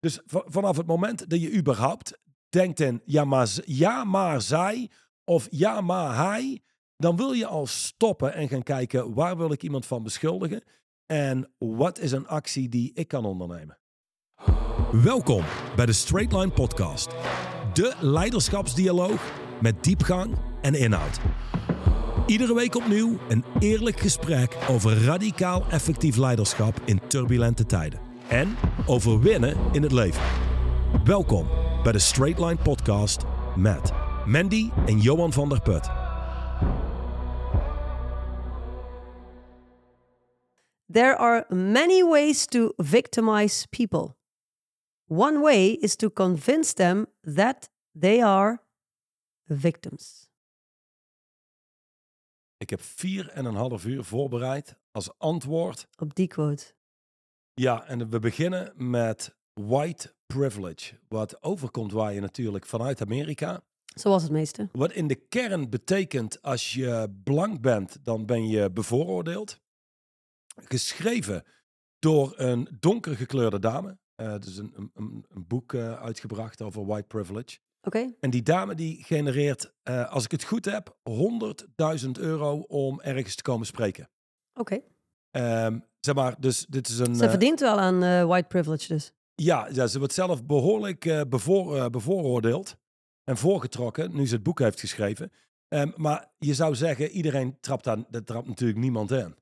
Dus vanaf het moment dat je überhaupt denkt in ja maar, ja, maar zij of ja, maar hij, dan wil je al stoppen en gaan kijken waar wil ik iemand van beschuldigen en wat is een actie die ik kan ondernemen. Welkom bij de Straight Line Podcast, de leiderschapsdialoog met diepgang en inhoud. Iedere week opnieuw een eerlijk gesprek over radicaal effectief leiderschap in turbulente tijden. En over winnen in het leven. Welkom bij de Straight Line Podcast met Mandy en Johan van der Put. There are many ways to victimize people. One way is to convince them that they are victims. Ik heb vier en een half uur voorbereid als antwoord. Op die quote. Ja, en we beginnen met white privilege. Wat overkomt waar je natuurlijk vanuit Amerika. Zoals het meeste. Wat in de kern betekent als je blank bent, dan ben je bevooroordeeld. Geschreven door een donker gekleurde dame. Uh, dus een, een, een boek uh, uitgebracht over white privilege. Oké. Okay. En die dame die genereert, uh, als ik het goed heb, 100.000 euro om ergens te komen spreken. Oké. Okay. Um, zeg maar, dus dit is een... Ze verdient wel aan white privilege dus. Ja, ja, ze wordt zelf behoorlijk bevoor, bevooroordeeld en voorgetrokken, nu ze het boek heeft geschreven. Um, maar je zou zeggen, iedereen trapt daar, dat trapt natuurlijk niemand in.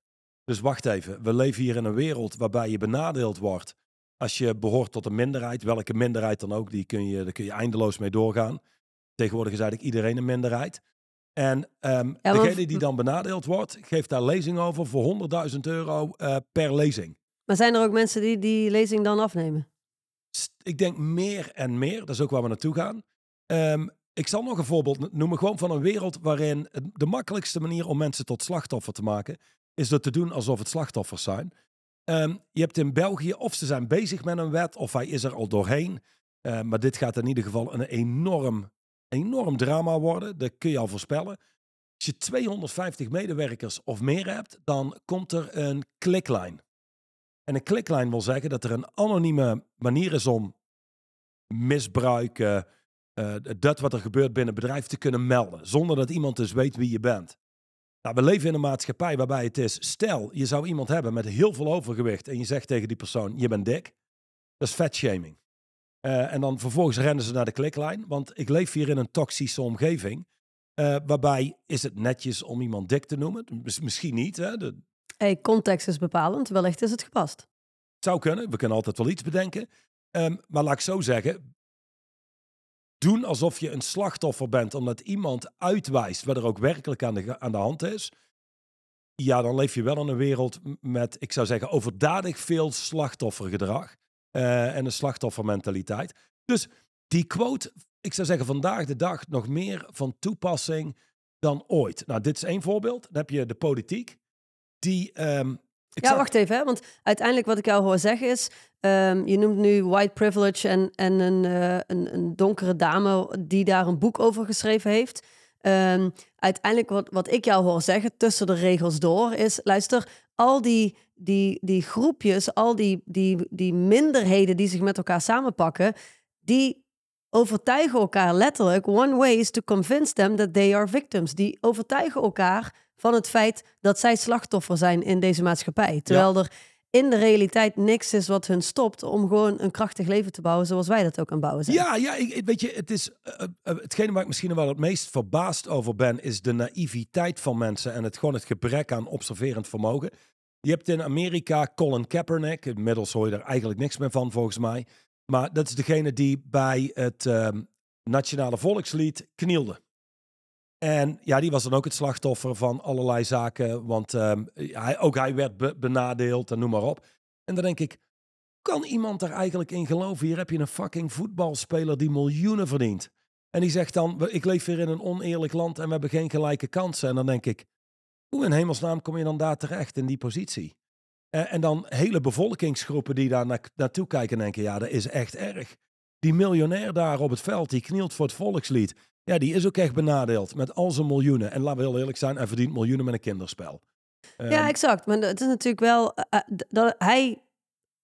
Dus wacht even, we leven hier in een wereld waarbij je benadeeld wordt als je behoort tot een minderheid, welke minderheid dan ook, die kun je, daar kun je eindeloos mee doorgaan. Tegenwoordig is eigenlijk iedereen een minderheid. En um, ja, degene die dan benadeeld wordt, geeft daar lezing over voor 100.000 euro uh, per lezing. Maar zijn er ook mensen die die lezing dan afnemen? Ik denk meer en meer, dat is ook waar we naartoe gaan. Um, ik zal nog een voorbeeld noemen, gewoon van een wereld waarin de makkelijkste manier om mensen tot slachtoffer te maken, is door te doen alsof het slachtoffers zijn. Um, je hebt in België, of ze zijn bezig met een wet, of hij is er al doorheen. Uh, maar dit gaat in ieder geval een enorm, enorm drama worden. Dat kun je al voorspellen. Als je 250 medewerkers of meer hebt, dan komt er een klikline. En een klikline wil zeggen dat er een anonieme manier is om misbruik, uh, uh, dat wat er gebeurt binnen het bedrijf te kunnen melden. Zonder dat iemand dus weet wie je bent. Nou, we leven in een maatschappij waarbij het is, stel je zou iemand hebben met heel veel overgewicht en je zegt tegen die persoon, je bent dik. Dat is fatshaming. Uh, en dan vervolgens rennen ze naar de kliklijn, want ik leef hier in een toxische omgeving. Uh, waarbij is het netjes om iemand dik te noemen? Misschien niet. Hè? De... Hey, context is bepalend, wellicht is het gepast. Het zou kunnen, we kunnen altijd wel iets bedenken. Um, maar laat ik zo zeggen, doen alsof je een slachtoffer bent, omdat iemand uitwijst wat er ook werkelijk aan de, aan de hand is. Ja, dan leef je wel in een wereld met, ik zou zeggen, overdadig veel slachtoffergedrag en een slachtoffermentaliteit. Dus die quote, ik zou zeggen, vandaag de dag nog meer van toepassing dan ooit. Nou, dit is één voorbeeld. Dan heb je de politiek, die. Um, ik ja, zag... wacht even, hè? want uiteindelijk wat ik jou hoor zeggen is, um, je noemt nu white privilege en, en een, uh, een, een, donkere dame die daar een boek over geschreven heeft. Um, uiteindelijk wat, wat ik jou hoor zeggen tussen de regels door is, luister, al die, die, die groepjes, al die, die, die minderheden die zich met elkaar samenpakken, die overtuigen elkaar letterlijk. One way is to convince them that they are victims. Die overtuigen elkaar van het feit dat zij slachtoffer zijn in deze maatschappij. Terwijl ja. er in de realiteit niks is wat hun stopt om gewoon een krachtig leven te bouwen zoals wij dat ook aan bouwen. Ja, ja ik, weet je, het is uh, uh, hetgene waar ik misschien wel het meest verbaasd over ben, is de naïviteit van mensen en het gewoon het gebrek aan observerend vermogen. Je hebt in Amerika Colin Kaepernick, inmiddels hoor je er eigenlijk niks meer van volgens mij, maar dat is degene die bij het uh, Nationale Volkslied knielde. En ja, die was dan ook het slachtoffer van allerlei zaken. Want um, hij, ook hij werd be benadeeld en noem maar op. En dan denk ik, kan iemand daar eigenlijk in geloven? Hier heb je een fucking voetbalspeler die miljoenen verdient. En die zegt dan, ik leef hier in een oneerlijk land en we hebben geen gelijke kansen. En dan denk ik, hoe in hemelsnaam kom je dan daar terecht in die positie? En, en dan hele bevolkingsgroepen die daar na naartoe kijken en denken, ja, dat is echt erg. Die miljonair daar op het veld, die knielt voor het volkslied. Ja, die is ook echt benadeeld met al zijn miljoenen. En laten we heel eerlijk zijn, hij verdient miljoenen met een kinderspel. Ja, um, exact. Maar het is natuurlijk wel... Uh, dat hij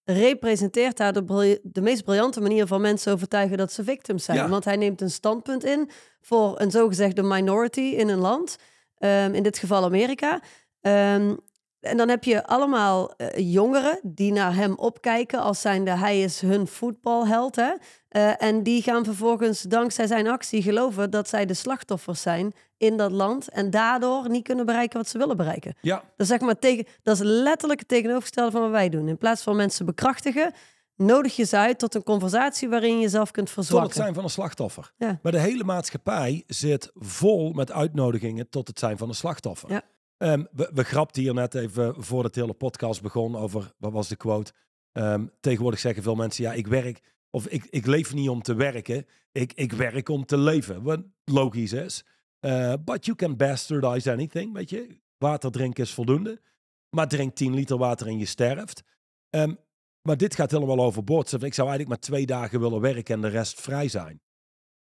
representeert daar de, de meest briljante manier van mensen overtuigen dat ze victims zijn. Ja. Want hij neemt een standpunt in voor een zogezegde minority in een land, ehm, in dit geval Amerika. Ehm, en dan heb je allemaal eh, jongeren die naar hem opkijken als zijnde hij is hun voetbalheld. Hè? Eh, en die gaan vervolgens dankzij zijn actie geloven dat zij de slachtoffers zijn in dat land. En daardoor niet kunnen bereiken wat ze willen bereiken. Ja, Dat is, zeg maar tegen, dat is letterlijk het tegenovergestelde van wat wij doen. In plaats van mensen bekrachtigen, nodig je ze uit tot een conversatie waarin je jezelf kunt tot het zijn van een slachtoffer. Ja. Maar de hele maatschappij zit vol met uitnodigingen tot het zijn van een slachtoffer. Ja. Ehm, we, we grapten hier net even voordat de hele podcast begon over, wat was de quote? Ehm, tegenwoordig zeggen veel mensen, ja, ik werk, of ik, ik leef niet om te werken, ik, ik werk om te leven. Wat logisch is. Eh, but you can bastardize anything, weet je. Water drinken is voldoende. Maar drink 10 liter water en je sterft. Ehm, maar dit gaat helemaal overboord. Ik zou eigenlijk maar twee dagen willen werken en de rest vrij zijn.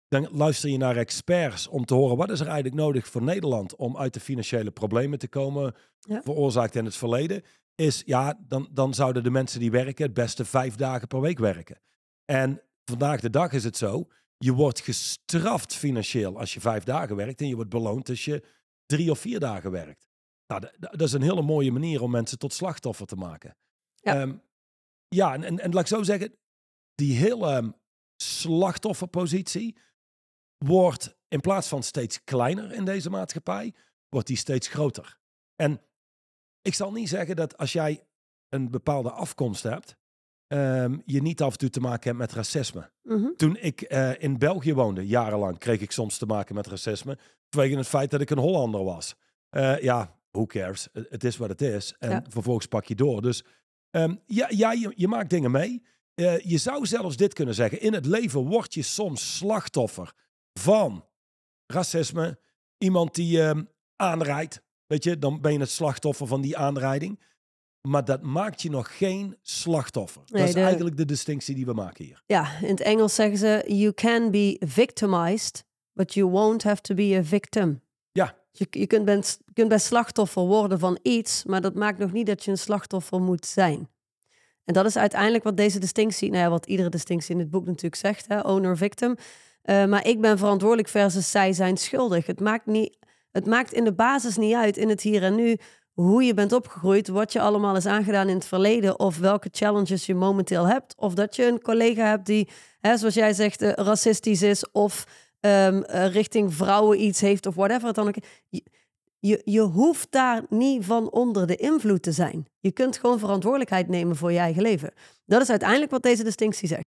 Dan luister je naar experts om te horen wat is er eigenlijk nodig voor Nederland om uit de financiële problemen te komen, Ja. veroorzaakt in het verleden. Is ja, dan, dan zouden de mensen die werken het beste vijf dagen per week werken. En vandaag de dag is het zo, je wordt gestraft financieel als je vijf dagen werkt en je wordt beloond als je drie of vier dagen werkt. Nou, dat is een hele mooie manier om mensen tot slachtoffer te maken. Ja. Ehm, ja, en, en, en laat ik zo zeggen, die hele ehm, slachtofferpositie wordt in plaats van steeds kleiner in deze maatschappij, wordt die steeds groter. En ik zal niet zeggen dat als jij een bepaalde afkomst hebt, ehm, je niet af en toe te maken hebt met racisme. Mhm. Toen ik eh, in België woonde, jarenlang, kreeg ik soms te maken met racisme. Vanwege het feit dat ik een Hollander was. Eh, ja, who cares? Het het is wat het is. En Ja. vervolgens pak je door. Dus ehm, ja, ja je, je maakt dingen mee. Eh, je zou zelfs dit kunnen zeggen. In het leven word je soms slachtoffer van racisme. Iemand die ehm, aanrijdt. Weet je, dan ben je het slachtoffer van die aanrijding. Maar dat maakt je nog geen slachtoffer. Nee, dat is de- eigenlijk de distinctie die we maken hier. Ja, in het Engels zeggen ze: You can be victimized, but you won't have to be a victim. Ja. Je, je kunt, best, kunt best slachtoffer worden van iets, maar dat maakt nog niet dat je een slachtoffer moet zijn. En dat is uiteindelijk wat deze distinctie, nou ja, wat iedere distinctie in het boek natuurlijk zegt, hè, owner-victim. Eh, maar ik ben verantwoordelijk versus zij zijn schuldig. Het maakt, niet, het maakt in de basis niet uit in het hier en nu hoe je bent opgegroeid, wat je allemaal is aangedaan in het verleden of welke challenges je momenteel hebt. Of dat je een collega hebt die, hè, zoals jij zegt, eh, racistisch is of ehm, eh, richting vrouwen iets heeft of whatever dan ook. Je, je, je hoeft daar niet van onder de invloed te zijn. Je kunt gewoon verantwoordelijkheid nemen voor je eigen leven. Dat is uiteindelijk wat deze distinctie zegt.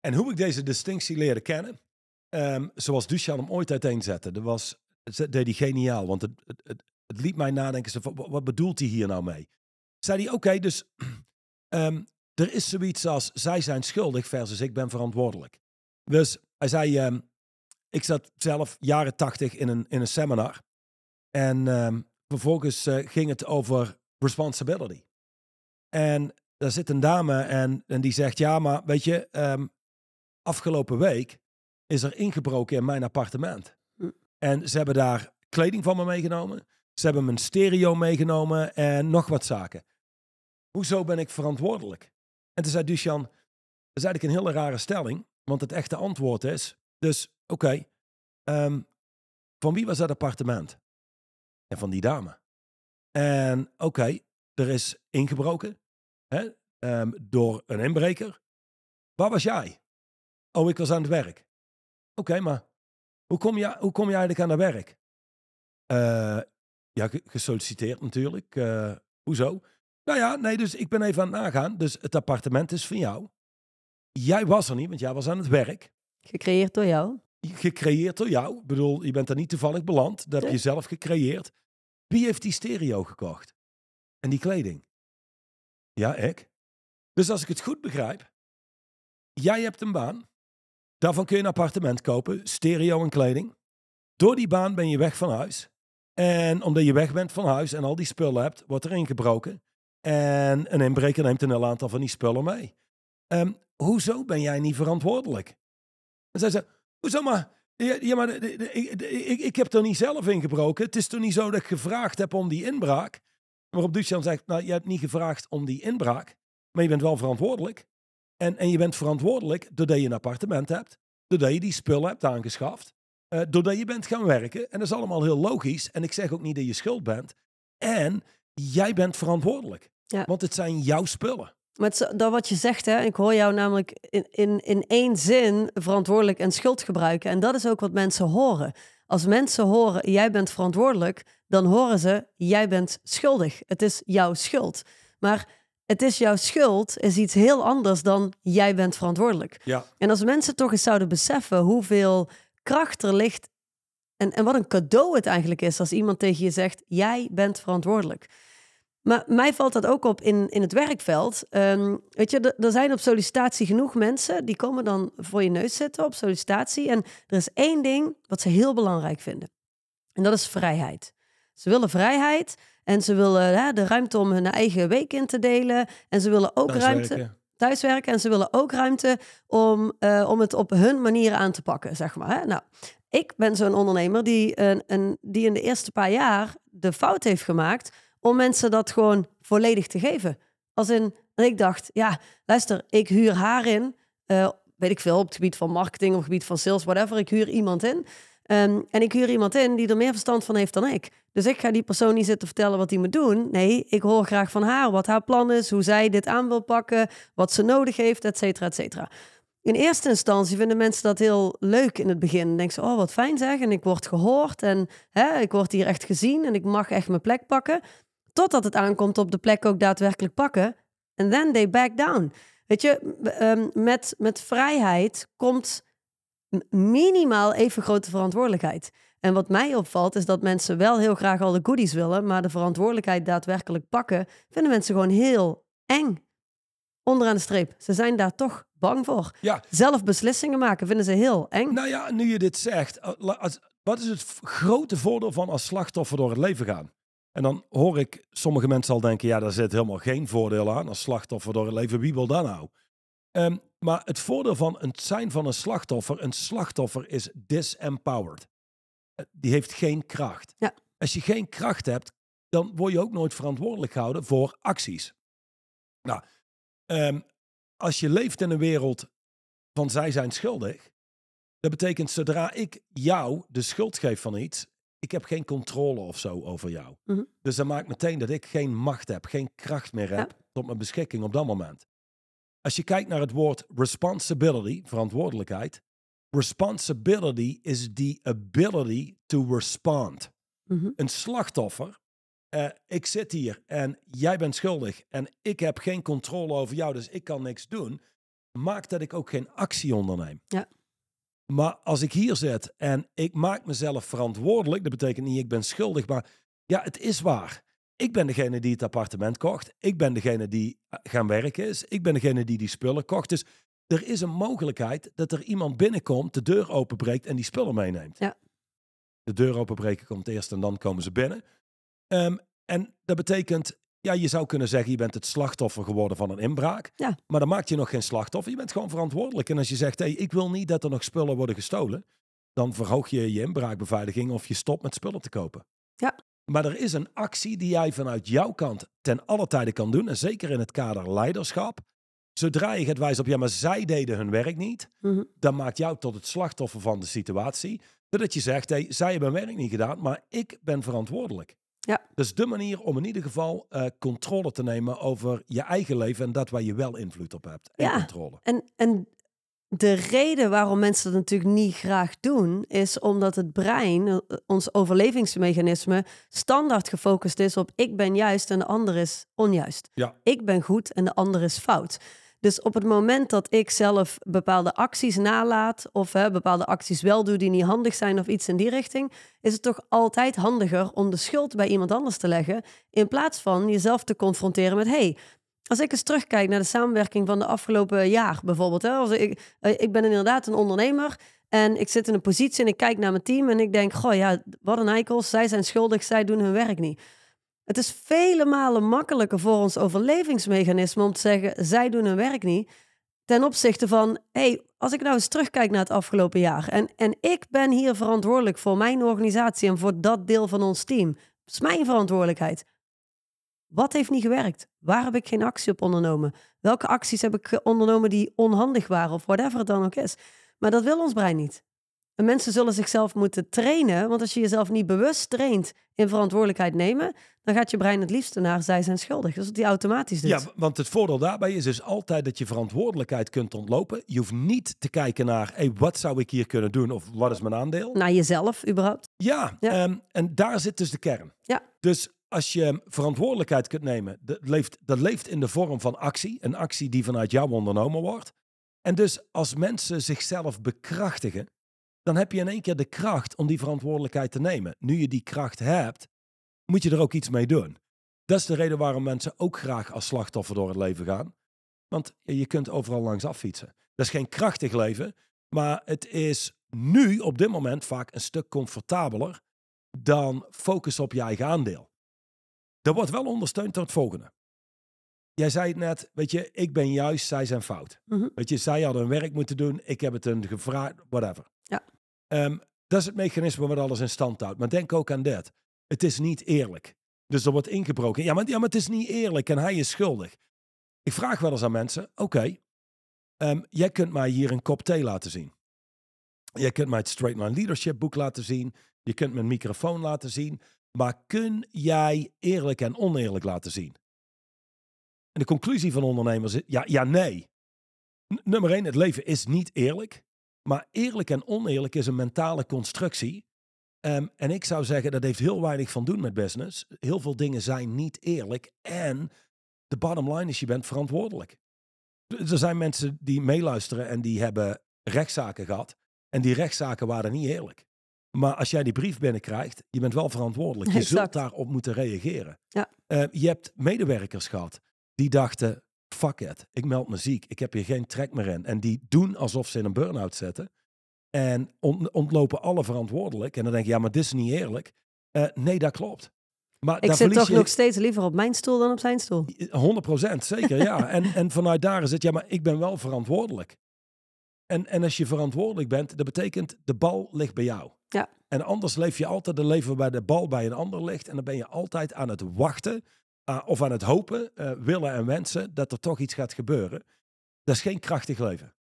En hoe ik deze distinctie leerde kennen, ehm, zoals Duchan hem ooit uiteenzette, dat was, dat deed hij geniaal, want het, het, het, liet mij nadenken, wat, wat bedoelt hij hier nou mee? Zei hij, oké, dus ehm, er is zoiets als, zij zijn schuldig versus ik ben verantwoordelijk. Dus hij zei, ehm, ik zat zelf jaren tachtig in een, in een seminar en vervolgens eh, ging het over responsibility. En daar zit een dame en, en die zegt, ja, maar weet je, afgelopen week is er ingebroken in mijn appartement. Hm. En ze hebben daar kleding van me meegenomen. Ze hebben mijn stereo meegenomen en nog wat zaken. Hoezo ben ik verantwoordelijk? En toen zei Duchan, dat is eigenlijk een hele rare stelling, want het echte antwoord is, dus oké, ehm, van wie was dat appartement? En van die dame. En oké, er is ingebroken hè, ehm, door een inbreker. Waar was jij? Oh, ik was aan het werk. Oké, maar hoe kom, je, hoe kom je eigenlijk aan het werk? Eh, ja, ge- gesolliciteerd natuurlijk. Eh, hoezo? Nou ja, nee, dus ik ben even aan het nagaan. Dus het appartement is van jou. Jij was er niet, want jij was aan het werk. Gecreëerd door jou. Gecreëerd door jou. Ik bedoel, je bent er niet toevallig beland. Dat heb je zelf gecreëerd. Wie heeft die stereo gekocht? En die kleding? Ja, ik. Dus als ik het goed begrijp, jij hebt een baan. Daarvan kun je een appartement kopen, stereo en kleding. Door die baan ben je weg van huis. En omdat je weg bent van huis en al die spullen hebt, wordt er ingebroken. En een inbreker neemt een heel aantal van die spullen mee. Ehm, hoezo ben jij niet verantwoordelijk? En zij zei, hoezo maar? Ja, maar de- ik, ik heb er niet zelf ingebroken. Het is toch niet zo dat ik gevraagd heb om die inbraak? Waarop Duchan zegt, nou, je hebt niet gevraagd om die inbraak. maar je bent wel verantwoordelijk. En, en je bent verantwoordelijk doordat je een appartement hebt, doordat je die spullen hebt aangeschaft, eh, doordat je bent gaan werken. En dat is allemaal heel logisch. En ik zeg ook niet dat je schuld bent. En jij bent verantwoordelijk. Ja. Want het zijn jouw spullen. Maar het, is dat wat je zegt, hè, ik hoor jou namelijk in, in, in één zin verantwoordelijk en schuld gebruiken. En dat is ook wat mensen horen. Als mensen horen, jij bent verantwoordelijk, dan horen ze, jij bent schuldig. Het is jouw schuld. Maar het is jouw schuld is iets heel anders dan jij bent verantwoordelijk. Ja. En als mensen toch eens zouden beseffen hoeveel kracht er ligt en, en wat een cadeau het eigenlijk is als iemand tegen je zegt, jij bent verantwoordelijk. Maar mij valt dat ook op in, in het werkveld. Ehm, weet je, er zijn op sollicitatie genoeg mensen die komen dan voor je neus zitten op sollicitatie. En er is één ding wat ze heel belangrijk vinden. En dat is vrijheid. Ze willen vrijheid en ze willen hè, de ruimte om hun eigen week in te delen. En ze willen ook ruimte Thuiswerken. En ze willen ook ruimte om, eh, om het op hun manier aan te pakken, zeg maar. Hè? Nou, ik ben zo'n ondernemer die, een, een, die in de eerste paar jaar de fout heeft gemaakt om mensen dat gewoon volledig te geven. Als in, ik dacht, ja, luister, ik huur haar in, eh, weet ik veel, op het gebied van marketing of gebied van sales, whatever. Ik huur iemand in. Ehm, en ik huur iemand in die er meer verstand van heeft dan ik. Dus ik ga die persoon niet zitten vertellen wat hij moet doen. Nee, ik hoor graag van haar wat haar plan is, hoe zij dit aan wil pakken, wat ze nodig heeft, et cetera, et cetera. In eerste instantie vinden mensen dat heel leuk in het begin. Dan denken ze, oh wat fijn zeg, en ik word gehoord en hè, ik word hier echt gezien en ik mag echt mijn plek pakken. Totdat het aankomt op de plek ook daadwerkelijk pakken. En then they back down. Weet je, ehm, met, met vrijheid komt minimaal even grote verantwoordelijkheid. En wat mij opvalt is dat mensen wel heel graag al de goodies willen, maar de verantwoordelijkheid daadwerkelijk pakken, vinden mensen gewoon heel eng. Onderaan de streep. Ze zijn daar toch bang voor. Ja, Zelf beslissingen maken vinden ze heel eng. nou ja, nu je dit zegt, eh, wat is het grote voordeel van als slachtoffer door het leven gaan? En dan hoor ik sommige mensen al denken, ja, daar zit helemaal geen voordeel aan als slachtoffer door het leven. Wie wil dat nou? Ehm, maar het voordeel van het zijn van een slachtoffer, een slachtoffer is disempowered. Eh, Die heeft geen kracht. Ja. Als je geen kracht hebt, dan word je ook nooit verantwoordelijk gehouden voor acties. Nou, ehm, als je leeft in een wereld van zij zijn schuldig, dat betekent zodra ik jou de schuld geef van iets, ik heb geen controle of zo over jou. Mhm. Dus dat maakt meteen dat ik geen macht heb, geen kracht meer heb tot mijn beschikking op dat moment. Als je kijkt naar het woord responsibility, verantwoordelijkheid, responsibility is the ability to respond. Mhm. Een slachtoffer, eh, ik zit hier en jij bent schuldig en ik heb geen controle over jou, dus ik kan niks doen, maakt dat ik ook geen actie onderneem. Ja. Maar als ik hier zit en ik maak mezelf verantwoordelijk, dat betekent niet ik ben schuldig, maar ja, het is waar. Ik ben degene die het appartement kocht. Ik ben degene die eh, gaan werken is. Ik ben degene die die spullen kocht. Dus er is een mogelijkheid dat er iemand binnenkomt, de deur openbreekt en die spullen meeneemt. Ja. De deur openbreken komt eerst en dan komen ze binnen. Ehm, en dat betekent, ja, je zou kunnen zeggen, je bent het slachtoffer geworden van een inbraak. Ja. Maar dan maak je nog geen slachtoffer. Je bent gewoon verantwoordelijk. En als je zegt, hey, ik wil niet dat er nog spullen worden gestolen, dan verhoog je je inbraakbeveiliging of je stopt met spullen te kopen. Ja. Maar er is een actie die jij vanuit jouw kant ten alle tijde kan doen. En zeker in het kader leiderschap. Zodra je gaat wijzen op, ja, maar zij deden hun werk niet. Mhm. Dan maakt jou tot het slachtoffer van de situatie. Doordat je zegt, hey, zij hebben hun werk niet gedaan, maar ik ben verantwoordelijk. Ja. Dat is de manier om in ieder geval eh, controle te nemen over je eigen leven en dat waar je wel invloed op hebt. En Ja. controle. En, en de reden waarom mensen dat natuurlijk niet graag doen, is omdat het brein, eh, ons overlevingsmechanisme, standaard gefocust is op ik ben juist en de ander is onjuist. Ja. Ik ben goed en de ander is fout. Dus op het moment dat ik zelf bepaalde acties nalaat of hè, bepaalde acties wel doe die niet handig zijn of iets in die richting, is het toch altijd handiger om de schuld bij iemand anders te leggen in plaats van jezelf te confronteren met hey, als ik eens terugkijk naar de samenwerking van de afgelopen jaar bijvoorbeeld. Hè, als ik, eh, ik ben inderdaad een ondernemer en ik zit in een positie en ik kijk naar mijn team en ik denk, goh ja, wat een eikels, zij zijn schuldig, zij doen hun werk niet. Het is vele malen makkelijker voor ons overlevingsmechanisme om te zeggen, zij doen hun werk niet, ten opzichte van, hey, als ik nou eens terugkijk naar het afgelopen jaar en, en ik ben hier verantwoordelijk voor mijn organisatie en voor dat deel van ons team. Dat is mijn verantwoordelijkheid. Wat heeft niet gewerkt? Waar heb ik geen actie op ondernomen? Welke acties heb ik ondernomen die onhandig waren of whatever het dan ook is? Maar dat wil ons brein niet. En mensen zullen zichzelf moeten trainen, want als je jezelf niet bewust traint in verantwoordelijkheid nemen, dan gaat je brein het liefste naar zij zijn schuldig. Dat is wat die automatisch doet. Ja, want het voordeel daarbij is dus altijd dat je verantwoordelijkheid kunt ontlopen. Je hoeft niet te kijken naar, hey, wat zou ik hier kunnen doen of wat is mijn aandeel? Naar jezelf überhaupt. Ja, Ja. ehm, en daar zit dus de kern. Ja. Dus als je verantwoordelijkheid kunt nemen, dat leeft, dat leeft in de vorm van actie. Een actie die vanuit jou ondernomen wordt. En dus als mensen zichzelf bekrachtigen, dan heb je in één keer de kracht om die verantwoordelijkheid te nemen. Nu je die kracht hebt, moet je er ook iets mee doen. Dat is de reden waarom mensen ook graag als slachtoffer door het leven gaan. Want je kunt overal langs affietsen. Dat is geen krachtig leven, maar het is nu op dit moment vaak een stuk comfortabeler dan focus op je eigen aandeel. Dat wordt wel ondersteund door het volgende. Jij zei het net, weet je, ik ben juist, zij zijn fout. Mhm. Weet je, zij hadden hun werk moeten doen, ik heb het hun gevraagd, whatever. Ja. Ehm, dat is het mechanisme wat alles in stand houdt. Maar denk ook aan dit. Het is niet eerlijk. Dus er wordt ingebroken. Ja maar, ja, maar het is niet eerlijk en hij is schuldig. Ik vraag wel eens aan mensen, oké, ehm, jij kunt mij hier een kop thee laten zien. Jij kunt mij het Straight Line Leadership boek laten zien. Je kunt mijn microfoon laten zien. Maar kun jij eerlijk en oneerlijk laten zien? En de conclusie van ondernemers is, ja, ja nee. Nummer één, het leven is niet eerlijk. Maar eerlijk en oneerlijk is een mentale constructie. Ehm, en ik zou zeggen, dat heeft heel weinig van doen met business. Heel veel dingen zijn niet eerlijk. En de bottom line is, je bent verantwoordelijk. Er zijn mensen die meeluisteren en die hebben rechtszaken gehad. En die rechtszaken waren niet eerlijk. Maar als jij die brief binnenkrijgt, je bent wel verantwoordelijk. Je zult Exact. daarop moeten reageren. Ja. Eh, je hebt medewerkers gehad die dachten, fuck it, ik meld me ziek. Ik heb hier geen trek meer in. En die doen alsof ze in een burn-out zitten. En on- ontlopen alle verantwoordelijk. En dan denk je, ja, maar dit is niet eerlijk. Eh, nee, dat klopt. Maar Ik zit toch je- nog steeds liever op mijn stoel dan op zijn stoel. 100% zeker, ja. En, en vanuit daar is het, ja, maar ik ben wel verantwoordelijk. En, en als je verantwoordelijk bent, dat betekent de bal ligt bij jou. Ja. En anders leef je altijd een leven waar de bal bij een ander ligt. En dan ben je altijd aan het wachten ah, of aan het hopen, eh, willen en wensen dat er toch iets gaat gebeuren. Dat is geen krachtig leven.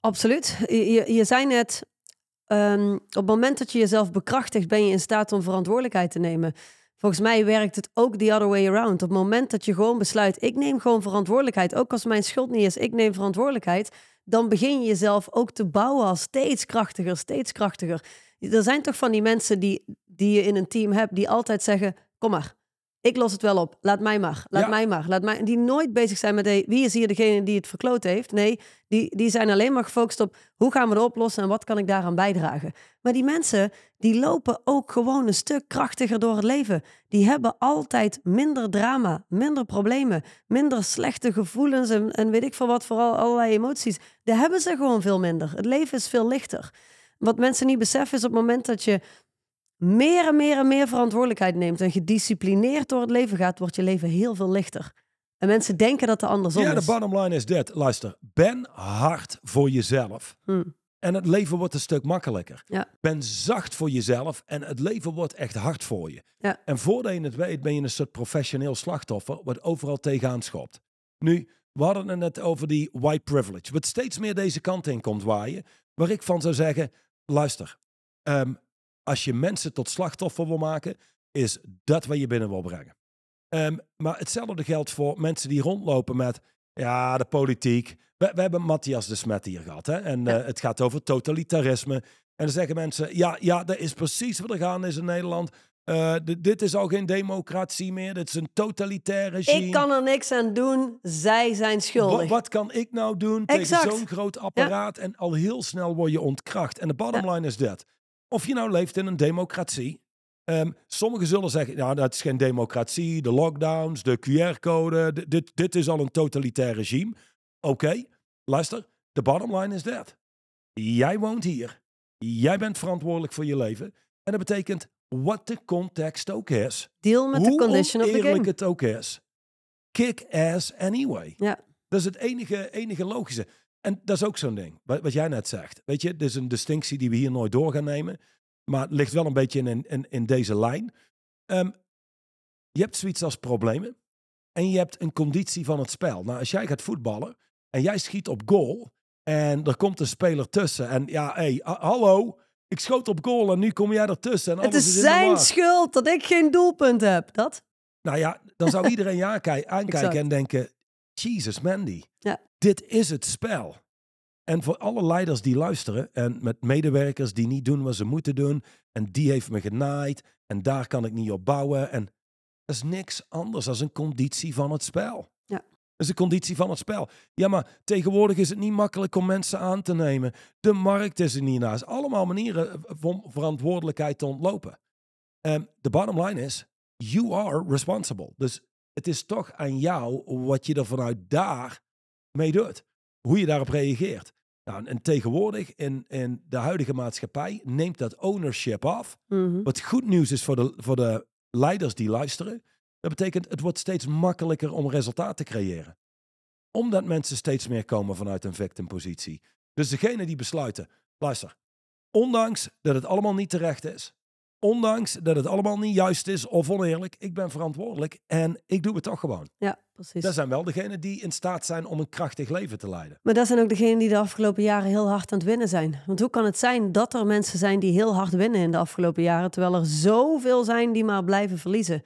Absoluut. Je, je, je zei net, ehm, op het moment dat je jezelf bekrachtigt, ben je in staat om verantwoordelijkheid te nemen. Volgens mij werkt het ook the other way around. Op het moment dat je gewoon besluit, ik neem gewoon verantwoordelijkheid, ook als mijn schuld niet is, ik neem verantwoordelijkheid, dan begin je jezelf ook te bouwen als steeds krachtiger, steeds krachtiger. Er zijn toch van die mensen die, die je in een team hebt, die altijd zeggen, kom maar, ik los het wel op, laat mij maar, laat Ja. mij maar, laat mij. Die nooit bezig zijn met, hey, wie is hier degene die het verkloot heeft? Nee, die, die zijn alleen maar gefocust op, hoe gaan we het oplossen en wat kan ik daaraan bijdragen? Maar die mensen, die lopen ook gewoon een stuk krachtiger door het leven. Die hebben altijd minder drama, minder problemen, minder slechte gevoelens en, en weet ik veel wat, vooral allerlei emoties. Die hebben ze gewoon veel minder. Het leven is veel lichter. Wat mensen niet beseffen is op het moment dat je meer en meer en meer verantwoordelijkheid neemt en gedisciplineerd door het leven gaat, wordt je leven heel veel lichter. En mensen denken dat het andersom ja, de is. bottom line is dit. Luister, ben hard voor jezelf. Hm. En het leven wordt een stuk makkelijker. Ja. Ben zacht voor jezelf en het leven wordt echt hard voor je. Ja. En voordat je het weet, ben je een soort professioneel slachtoffer wat overal tegenaan schopt. Nu, we hadden het net over die white privilege, wat steeds meer deze kant in komt waaien. Waar ik van zou zeggen, luister, ehm, als je mensen tot slachtoffer wil maken, is dat wat je binnen wil brengen. Ehm, maar hetzelfde geldt voor mensen die rondlopen met, ja, de politiek. We, we hebben Matthias de Smet hier gehad, hè? en Ja. eh, het gaat over totalitarisme. En dan zeggen mensen, ja, ja, dat is precies wat er gaan is in Nederland. Eh, dit is al geen democratie meer, dit is een totalitair regime. Ik kan er niks aan doen, zij zijn schuldig. Wat, kan ik nou doen tegen Exact. zo'n groot apparaat? En al heel snel word je ontkracht. En de bottom Ja. line is dat. Of je nou leeft in een democratie. ehm, sommigen zullen zeggen, nou, dat is geen democratie. De lockdowns, de QR-code. Dit, dit is al een totalitair regime. Oké, luister. De bottom line is dat. Jij woont hier. Jij bent verantwoordelijk voor je leven. En dat betekent, wat de context ook is. Deal met de hoe condition of the oneerlijk game. het ook is. Kick ass anyway. Ja. Dat is het enige, enige logische. En dat is ook zo'n ding, wat, wat jij net zegt. Weet je, dit is een distinctie die we hier nooit door gaan nemen. Maar het ligt wel een beetje in, in, in deze lijn. Ehm, je hebt zoiets als problemen en je hebt een conditie van het spel. Nou, als jij gaat voetballen en jij schiet op goal en er komt een speler tussen en ja, hé, hey, hallo, ik schoot op goal en nu kom jij ertussen. En Het is de zijn schuld dat ik geen doelpunt heb. Dat? Nou ja, dan zou iedereen je aankij- aankijken en denken, Jesus Mandy, Ja. dit is het spel. En voor alle leiders die luisteren en met medewerkers die niet doen wat ze moeten doen en die heeft me genaaid en daar kan ik niet op bouwen en dat is niks anders dan een conditie van het spel. Ja. Dat is een conditie van het spel. Ja, maar tegenwoordig is het niet makkelijk om mensen aan te nemen. De markt is er niet naast. Allemaal manieren om verantwoordelijkheid te ontlopen. En de bottom line is, you are responsible. Dus het is toch aan jou wat je er vanuit daar mee doet. Hoe je daarop reageert. Nou, en tegenwoordig in, in de huidige maatschappij neemt dat ownership af. Mhm. Wat goed nieuws is voor de, voor de leiders die luisteren. Dat betekent, het wordt steeds makkelijker om resultaat te creëren. Omdat mensen steeds meer komen vanuit een victimpositie. Dus degene die besluiten, luister, ondanks dat het allemaal niet terecht is, ondanks dat het allemaal niet juist is of oneerlijk, ik ben verantwoordelijk en ik doe het toch gewoon. Ja, precies. Dat zijn wel degenen die in staat zijn om een krachtig leven te leiden. Maar dat zijn ook degenen die de afgelopen jaren heel hard aan het winnen zijn. Want hoe kan het zijn dat er mensen zijn die heel hard winnen in de afgelopen jaren, terwijl er zoveel zijn die maar blijven verliezen?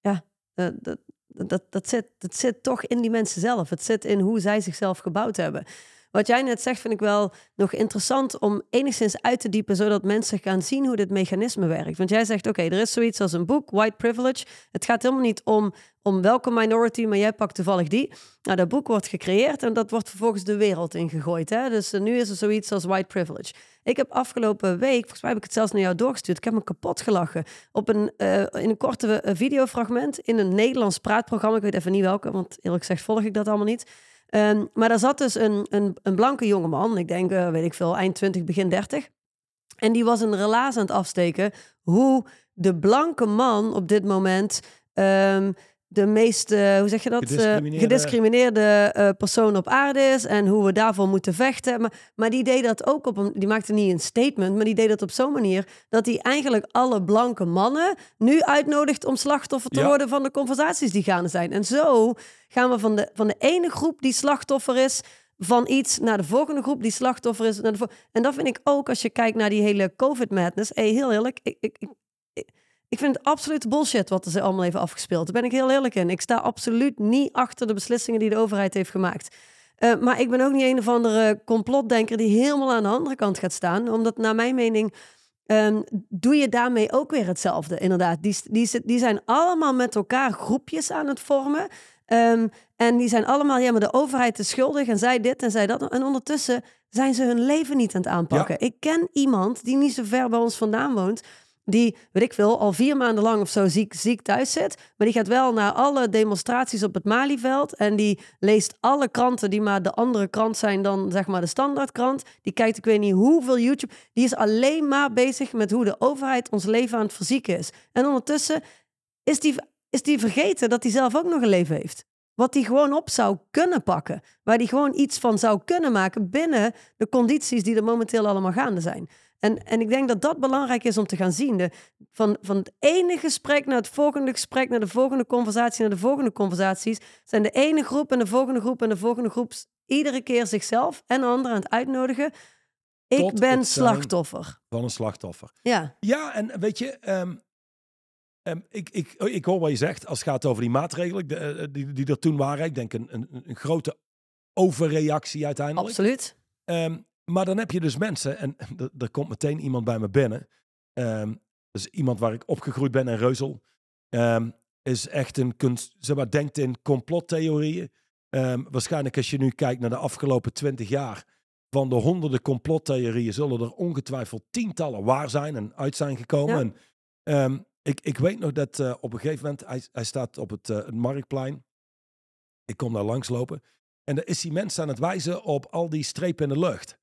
Ja, eh, dat, dat, dat, zit, dat zit toch in die mensen zelf. Het zit in hoe zij zichzelf gebouwd hebben. Wat jij net zegt, vind ik wel nog interessant om enigszins uit te diepen, zodat mensen gaan zien hoe dit mechanisme werkt. Want jij zegt, oké, er is zoiets als een boek, White Privilege. Het gaat helemaal niet om, om welke minority, maar jij pakt toevallig die. Nou, dat boek wordt gecreëerd en dat wordt vervolgens de wereld ingegooid. Hè? Dus eh, nu is er zoiets als white privilege. Ik heb afgelopen week, volgens mij heb ik het zelfs naar jou doorgestuurd, ik heb me kapot gelachen. Op een, eh, in een korte eh, videofragment in een Nederlands praatprogramma. Ik weet even niet welke, want eerlijk gezegd volg ik dat allemaal niet. Ehm, maar daar zat dus een, een, een blanke jongeman, ik denk, eh, weet ik veel, eind 20, begin 30. En die was een relaas aan het afsteken hoe de blanke man op dit moment ehm, de meest, eh, hoe zeg je dat, Eh, Gediscrimineerde- gediscrimineerde eh, persoon op aarde is en hoe we daarvoor moeten vechten. Maar, maar die deed dat ook op een, die maakte niet een statement, maar die deed dat op zo'n manier dat hij eigenlijk alle blanke mannen nu uitnodigt om slachtoffer te Ja. worden van de conversaties die gaande zijn. En zo gaan we van de, van de ene groep die slachtoffer is van iets naar de volgende groep die slachtoffer is. Naar de vo- en dat vind ik ook als je kijkt naar die hele COVID-madness. Hey, heel eerlijk, ik, ik, ik, ik- vind het absoluut bullshit wat er ze allemaal heeft afgespeeld. Daar ben ik heel eerlijk in. Ik sta absoluut niet achter de beslissingen die de overheid heeft gemaakt. Eh, maar ik ben ook niet een of andere complotdenker die helemaal aan de andere kant gaat staan. Omdat naar mijn mening ehm, doe je daarmee ook weer hetzelfde. Inderdaad, die, die zijn allemaal met elkaar groepjes aan het vormen. Ehm, en die zijn allemaal, ja, maar de overheid is schuldig en zij dit en zij dat. En ondertussen zijn ze hun leven niet aan het aanpakken. Ik ken iemand die niet zo ver bij ons vandaan woont. Die, weet ik veel, al vier maanden lang of zo ziek, ziek thuis zit. Maar die gaat wel naar alle demonstraties op het Malieveld. En die leest alle kranten die maar de andere krant zijn dan zeg maar de standaardkrant. Die kijkt ik weet niet hoeveel YouTube. Die is alleen maar bezig met hoe de overheid ons leven aan het verzieken is. En ondertussen is die, is die vergeten dat hij zelf ook nog een leven heeft. Wat hij gewoon op zou kunnen pakken. Waar hij gewoon iets van zou kunnen maken binnen de condities die er momenteel allemaal gaande zijn. En, en ik denk dat dat belangrijk is om te gaan zien. De, van, van het ene gesprek naar het volgende gesprek, naar de volgende conversatie, naar de volgende conversaties, zijn de ene groep en de volgende groep en de volgende groep iedere keer zichzelf en anderen aan het uitnodigen. Ik Tot ben zijn- slachtoffer. Van een slachtoffer. Ja, Ja, en weet je, ehm, ehm, ik, ik, ik hoor wat je zegt als het gaat over die maatregelen de, eh, die, die er toen waren. Ik denk een, een, een grote overreactie uiteindelijk. absoluut. Ehm, maar dan heb je dus mensen, en er- komt meteen iemand bij me binnen. Ehm dus iemand waar ik opgegroeid ben in Reuzel. Ehm, is echt een kunst, zeg maar, denkt in complottheorieën. Ehm, waarschijnlijk als je nu kijkt naar de afgelopen twintig jaar. Van de honderden complottheorieën zullen er ongetwijfeld tientallen waar zijn en uit zijn gekomen. Ja. En, ik, ik weet nog dat eh, op een gegeven moment, hij, hij staat op het, eh, het marktplein. Ik kom daar langslopen. En dan is die mensen aan het wijzen op al die strepen in de lucht.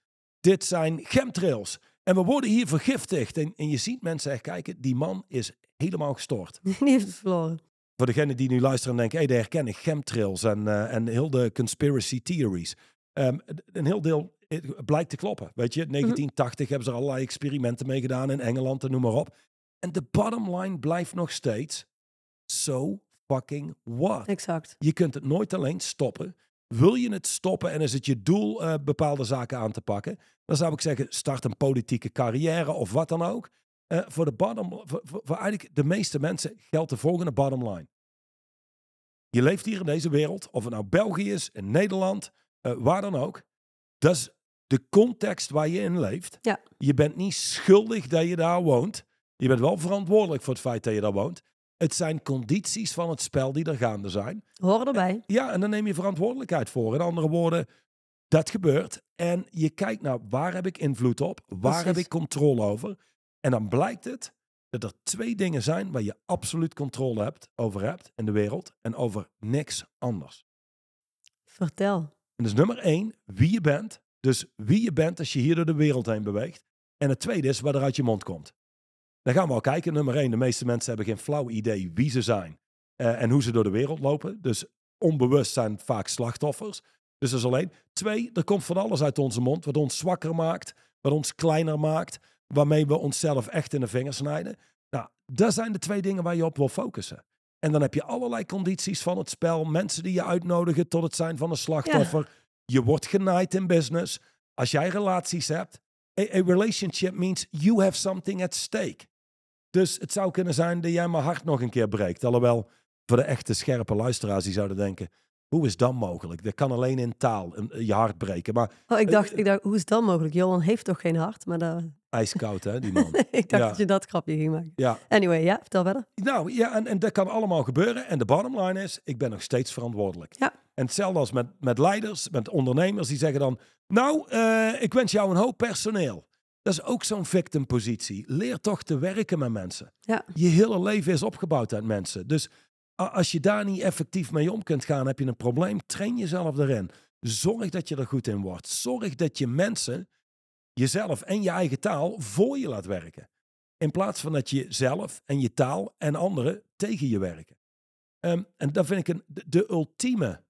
Dit zijn chemtrails. En we worden hier vergiftigd. En, en je ziet mensen echt kijken, die man is helemaal gestoord. Die heeft het verloren. Voor degenen die nu luisteren en denken, hé, hey, daar herken ik chemtrails en, eh, en heel de conspiracy theories. Ehm, een heel deel blijkt te kloppen. Weet je, 1980 hebben ze er allerlei experimenten mee gedaan in Engeland en noem maar op. En de bottom line blijft nog steeds, so fucking what? Exact. Je kunt het nooit alleen stoppen. Wil je het stoppen en is het je doel uh, bepaalde zaken aan te pakken, dan zou ik zeggen: start een politieke carrière of wat dan ook. Uh, voor de bottom, voor, voor, voor, eigenlijk de meeste mensen geldt de volgende bottom line. Je leeft hier in deze wereld, of het nou België is, in Nederland, uh, waar dan ook. Dat is de context waar je in leeft. Ja. Je bent niet schuldig dat je daar woont. Je bent wel verantwoordelijk voor het feit dat je daar woont. Het zijn condities van het spel die er gaande zijn. Horen erbij. Ja, en dan neem je verantwoordelijkheid voor. In andere woorden, dat gebeurt. En je kijkt naar waar heb ik invloed op? Waar Precies. heb ik controle over? En dan blijkt het dat er twee dingen zijn waar je absoluut controle hebt, over hebt in de wereld. En over niks anders. Vertel. En dus nummer één, wie je bent. Dus wie je bent als je hier door de wereld heen beweegt. En het tweede is wat er uit je mond komt. Dan gaan we al kijken. Nummer één, de meeste mensen hebben geen flauw idee wie ze zijn. Uh, en hoe ze door de wereld lopen. Dus onbewust zijn vaak slachtoffers. Dus dat is alleen. Twee, er komt van alles uit onze mond. Wat ons zwakker maakt. Wat ons kleiner maakt. Waarmee we onszelf echt in de vingers snijden. Nou, dat zijn de twee dingen waar je op wil focussen. En dan heb je allerlei condities van het spel. Mensen die je uitnodigen tot het zijn van een slachtoffer. Ja. Je wordt genaaid in business. Als jij relaties hebt. A, a relationship means you have something at stake. Dus het zou kunnen zijn dat jij mijn hart nog een keer breekt. Alhoewel, voor de echte scherpe luisteraars die zouden denken... Hoe is dat mogelijk? Dat kan alleen in taal je hart breken. Maar, oh, ik, dacht, ik dacht, hoe is dat mogelijk? Johan heeft toch geen hart? Maar dat... Ijskoud, hè, die man. ik dacht ja. dat je dat grapje ging maken. Ja. Anyway, ja, vertel verder. Nou, ja, en, en dat kan allemaal gebeuren. En de bottom line is, ik ben nog steeds verantwoordelijk. Ja. En hetzelfde als met, met leiders, met ondernemers, die zeggen dan... Nou, uh, ik wens jou een hoop personeel. Dat is ook zo'n victimpositie. Leer toch te werken met mensen. Ja. Je hele leven is opgebouwd uit mensen. Dus als je daar niet effectief mee om kunt gaan, heb je een probleem. Train jezelf erin. Zorg dat je er goed in wordt. Zorg dat je mensen, jezelf en je eigen taal voor je laat werken. In plaats van dat je zelf en je taal en anderen tegen je werken. Um, en dat vind ik een, de, de ultieme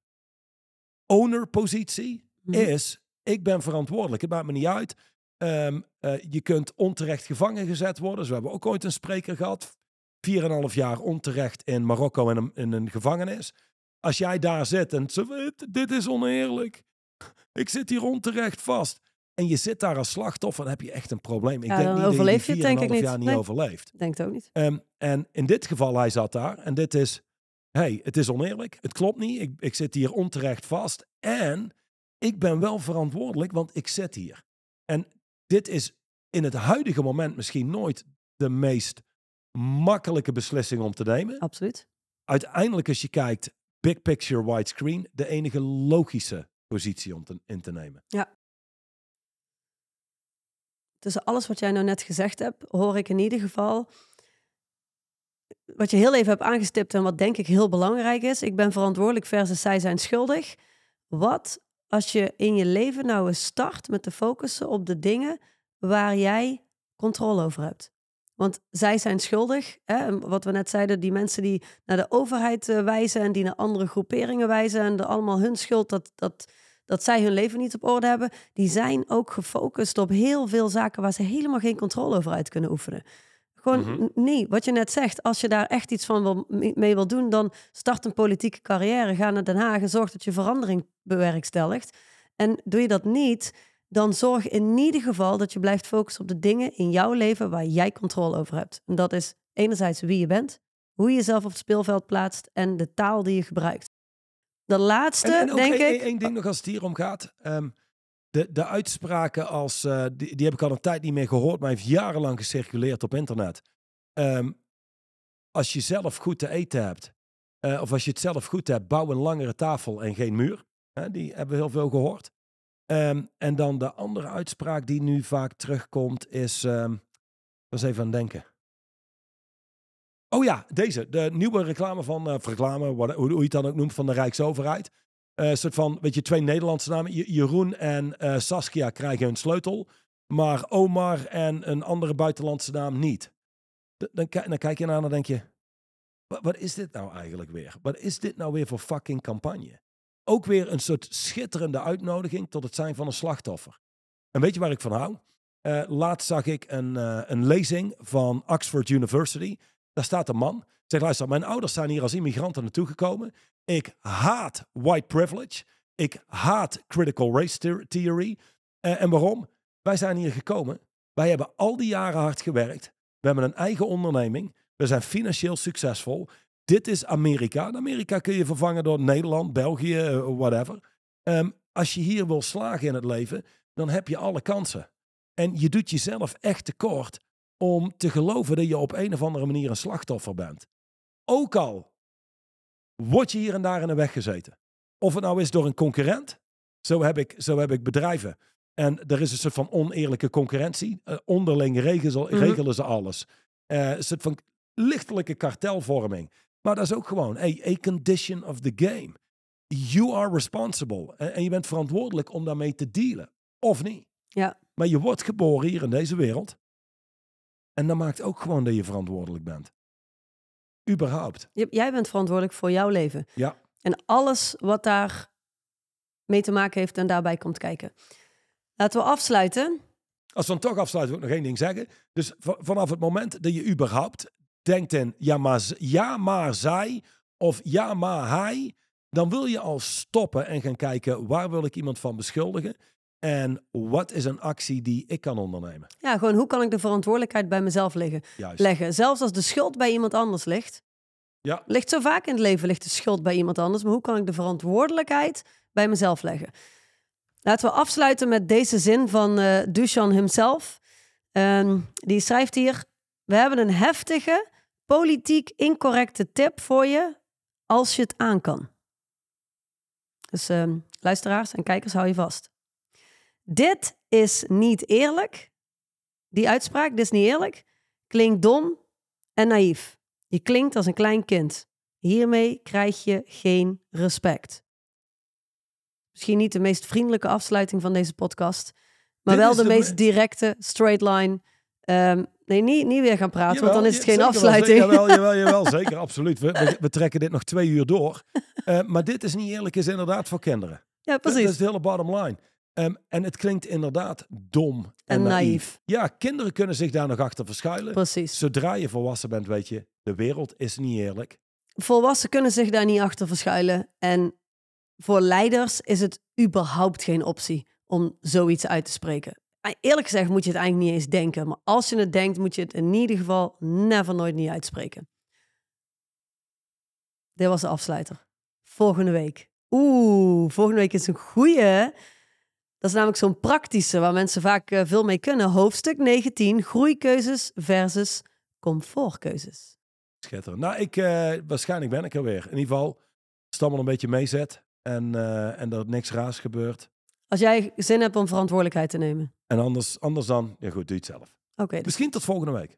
owner-positie Mhm. is, ik ben verantwoordelijk. Het maakt me niet uit. Um, uh, je kunt onterecht gevangen gezet worden. Zo hebben we ook ooit een spreker gehad. 4,5 jaar onterecht in Marokko in een, in een gevangenis. Als jij daar zit en ze dit is oneerlijk. Ik zit hier onterecht vast. En je zit daar als slachtoffer, dan heb je echt een probleem. Ik Ja, denk dan niet overleef dat je je het, die 4,5 denk ik jaar niet. niet Nee. overleeft. Denk het ook niet. Um, en in dit geval, hij zat daar. En dit is, hey, het is oneerlijk. Het klopt niet. Ik, ik zit hier onterecht vast. En ik ben wel verantwoordelijk, want ik zit hier. En dit is in het huidige moment misschien nooit de meest makkelijke beslissing om te nemen. Absoluut. Uiteindelijk, als je kijkt, big picture widescreen, de enige logische positie om te, in te nemen. Tussen alles wat jij nou net gezegd hebt, hoor ik in ieder geval. Wat je heel even hebt aangestipt en wat denk ik heel belangrijk is. Ik ben verantwoordelijk versus zij zijn schuldig. Wat als je in je leven nou eens start met te focussen op de dingen waar jij controle over hebt. Want zij zijn schuldig. Hè? Wat we net zeiden, die mensen die naar de overheid uh, wijzen en die naar andere groeperingen wijzen en er allemaal hun schuld dat, dat, dat zij hun leven niet op orde hebben, die zijn ook gefocust op heel veel zaken waar ze helemaal geen controle over uit kunnen oefenen. Gewoon Mhm. nee, wat je net zegt, als je daar echt iets van wil, mee wil doen, dan start een politieke carrière, ga naar Den Haag en zorg dat je verandering bewerkstelligt. En doe je dat niet, dan zorg in ieder geval dat je blijft focussen op de dingen in jouw leven waar jij controle over hebt. En dat is enerzijds wie je bent, hoe je jezelf op het speelveld plaatst en de taal die je gebruikt. De laatste, En, en ook denk één, ik. één ding nog als het hier om gaat. Ehm, de, de uitspraken als, eh, die, die heb ik al een tijd niet meer gehoord, maar heeft jarenlang gecirculeerd op internet. Ehm, als je zelf goed te eten hebt, eh, of als je het zelf goed hebt, bouw een langere tafel en geen muur. Die hebben we heel veel gehoord. Ehm, en dan de andere uitspraak die nu vaak terugkomt is, um, was even aan denken. Oh ja, deze. De nieuwe reclame van, uh, reclame, wat, hoe, hoe je het dan ook noemt, van de Rijksoverheid. Een uh, soort van, weet je, twee Nederlandse namen. Je, Jeroen en uh, Saskia krijgen hun sleutel. Maar Omar en een andere buitenlandse naam niet. Dan, dan, kijk je naar en dan denk je... Wat, is dit nou eigenlijk weer? Wat is dit nou weer voor fucking campagne? Ook weer een soort schitterende uitnodiging tot het zijn van een slachtoffer. En weet je waar ik van hou? Uh, laatst zag ik een, een lezing van Oxford University. Daar staat een man Zeg, luister, mijn ouders zijn hier als immigranten naartoe gekomen. Ik haat white privilege. Ik haat critical race the- theory. Eh, en waarom? Wij zijn hier gekomen. Wij hebben al die jaren hard gewerkt. We hebben een eigen onderneming. We zijn financieel succesvol. Dit is Amerika. En Amerika kun je vervangen door Nederland, België, eh, whatever. Ehm, als je hier wil slagen in het leven, dan heb je alle kansen. En je doet jezelf echt tekort om te geloven dat je op een of andere manier een slachtoffer bent. Ook al word je hier en daar in de weg gezeten. Of het nou is door een concurrent. Zo heb ik, zo heb ik bedrijven. En er is een soort van oneerlijke concurrentie. Eh, onderling regelen, Mhm. regelen ze alles. Eh, een soort van lichtelijke kartelvorming. Maar dat is ook gewoon hey, a condition of the game. You are responsible. En, en je bent verantwoordelijk om daarmee te dealen. Of niet. Ja. Maar je wordt geboren hier in deze wereld. En dat maakt ook gewoon dat je verantwoordelijk bent. Überhaupt. Jij bent verantwoordelijk voor jouw leven. Ja. En alles wat daar mee te maken heeft en daarbij komt kijken. Laten we afsluiten. Als we dan toch afsluiten, wil ik nog één ding zeggen. Dus vanaf het moment dat je überhaupt denkt in ja maar, ja, maar zij of ja, maar hij, dan wil je al stoppen en gaan kijken waar wil ik iemand van beschuldigen en wat is een actie die ik kan ondernemen. Ja, gewoon hoe kan ik de verantwoordelijkheid bij mezelf liggen, Juist. leggen? Zelfs als de schuld bij iemand anders ligt. Ja. Ligt zo vaak in het leven ligt de schuld bij iemand anders. Maar hoe kan ik de verantwoordelijkheid bij mezelf leggen? Laten we afsluiten met deze zin van eh Duchan himself. Ehm, die schrijft hier: We hebben een heftige, politiek incorrecte tip voor je als je het aan kan. Dus ehm, luisteraars en kijkers, hou je vast. Dit is niet eerlijk. Die uitspraak, dit is niet eerlijk, klinkt dom en naïef. Je klinkt als een klein kind. Hiermee krijg je geen respect. Misschien niet de meest vriendelijke afsluiting van deze podcast, maar Dit wel de, de meest me- directe, straight line. Ehm, nee, niet, niet weer gaan praten, want dan is het geen ja, afsluiting. Zeker, jawel, jawel, jawel, zeker, absoluut. We, we, we trekken dit nog twee uur door. Eh, maar dit is niet eerlijk, is inderdaad voor kinderen. ja, Dat, dat precies. is de hele bottom line. Ehm, en het klinkt inderdaad dom en, En naïef. Ja, kinderen kunnen zich daar nog achter verschuilen. Precies. Zodra je volwassen bent, weet je, de wereld is niet eerlijk. Volwassenen kunnen zich daar niet achter verschuilen. En voor leiders is het überhaupt geen optie om zoiets uit te spreken. Eh, Eerlijk gezegd moet je het eigenlijk niet eens denken. Maar als je het denkt, moet je het in ieder geval never nooit niet uitspreken. Dit was de afsluiter. Volgende week. Oeh, volgende week is een goeie. Dat is namelijk zo'n praktische waar mensen vaak eh, veel mee kunnen. Hoofdstuk 19, groeikeuzes versus comfortkeuzes. Schitterend. Nou, ik, eh, waarschijnlijk ben ik er weer. In ieder geval, als het allemaal een beetje meezet en, eh, en er niks raars gebeurt. Als jij zin hebt om verantwoordelijkheid te nemen. En anders, anders dan, ja goed, doe je het zelf. Oké, dus Misschien tot volgende week.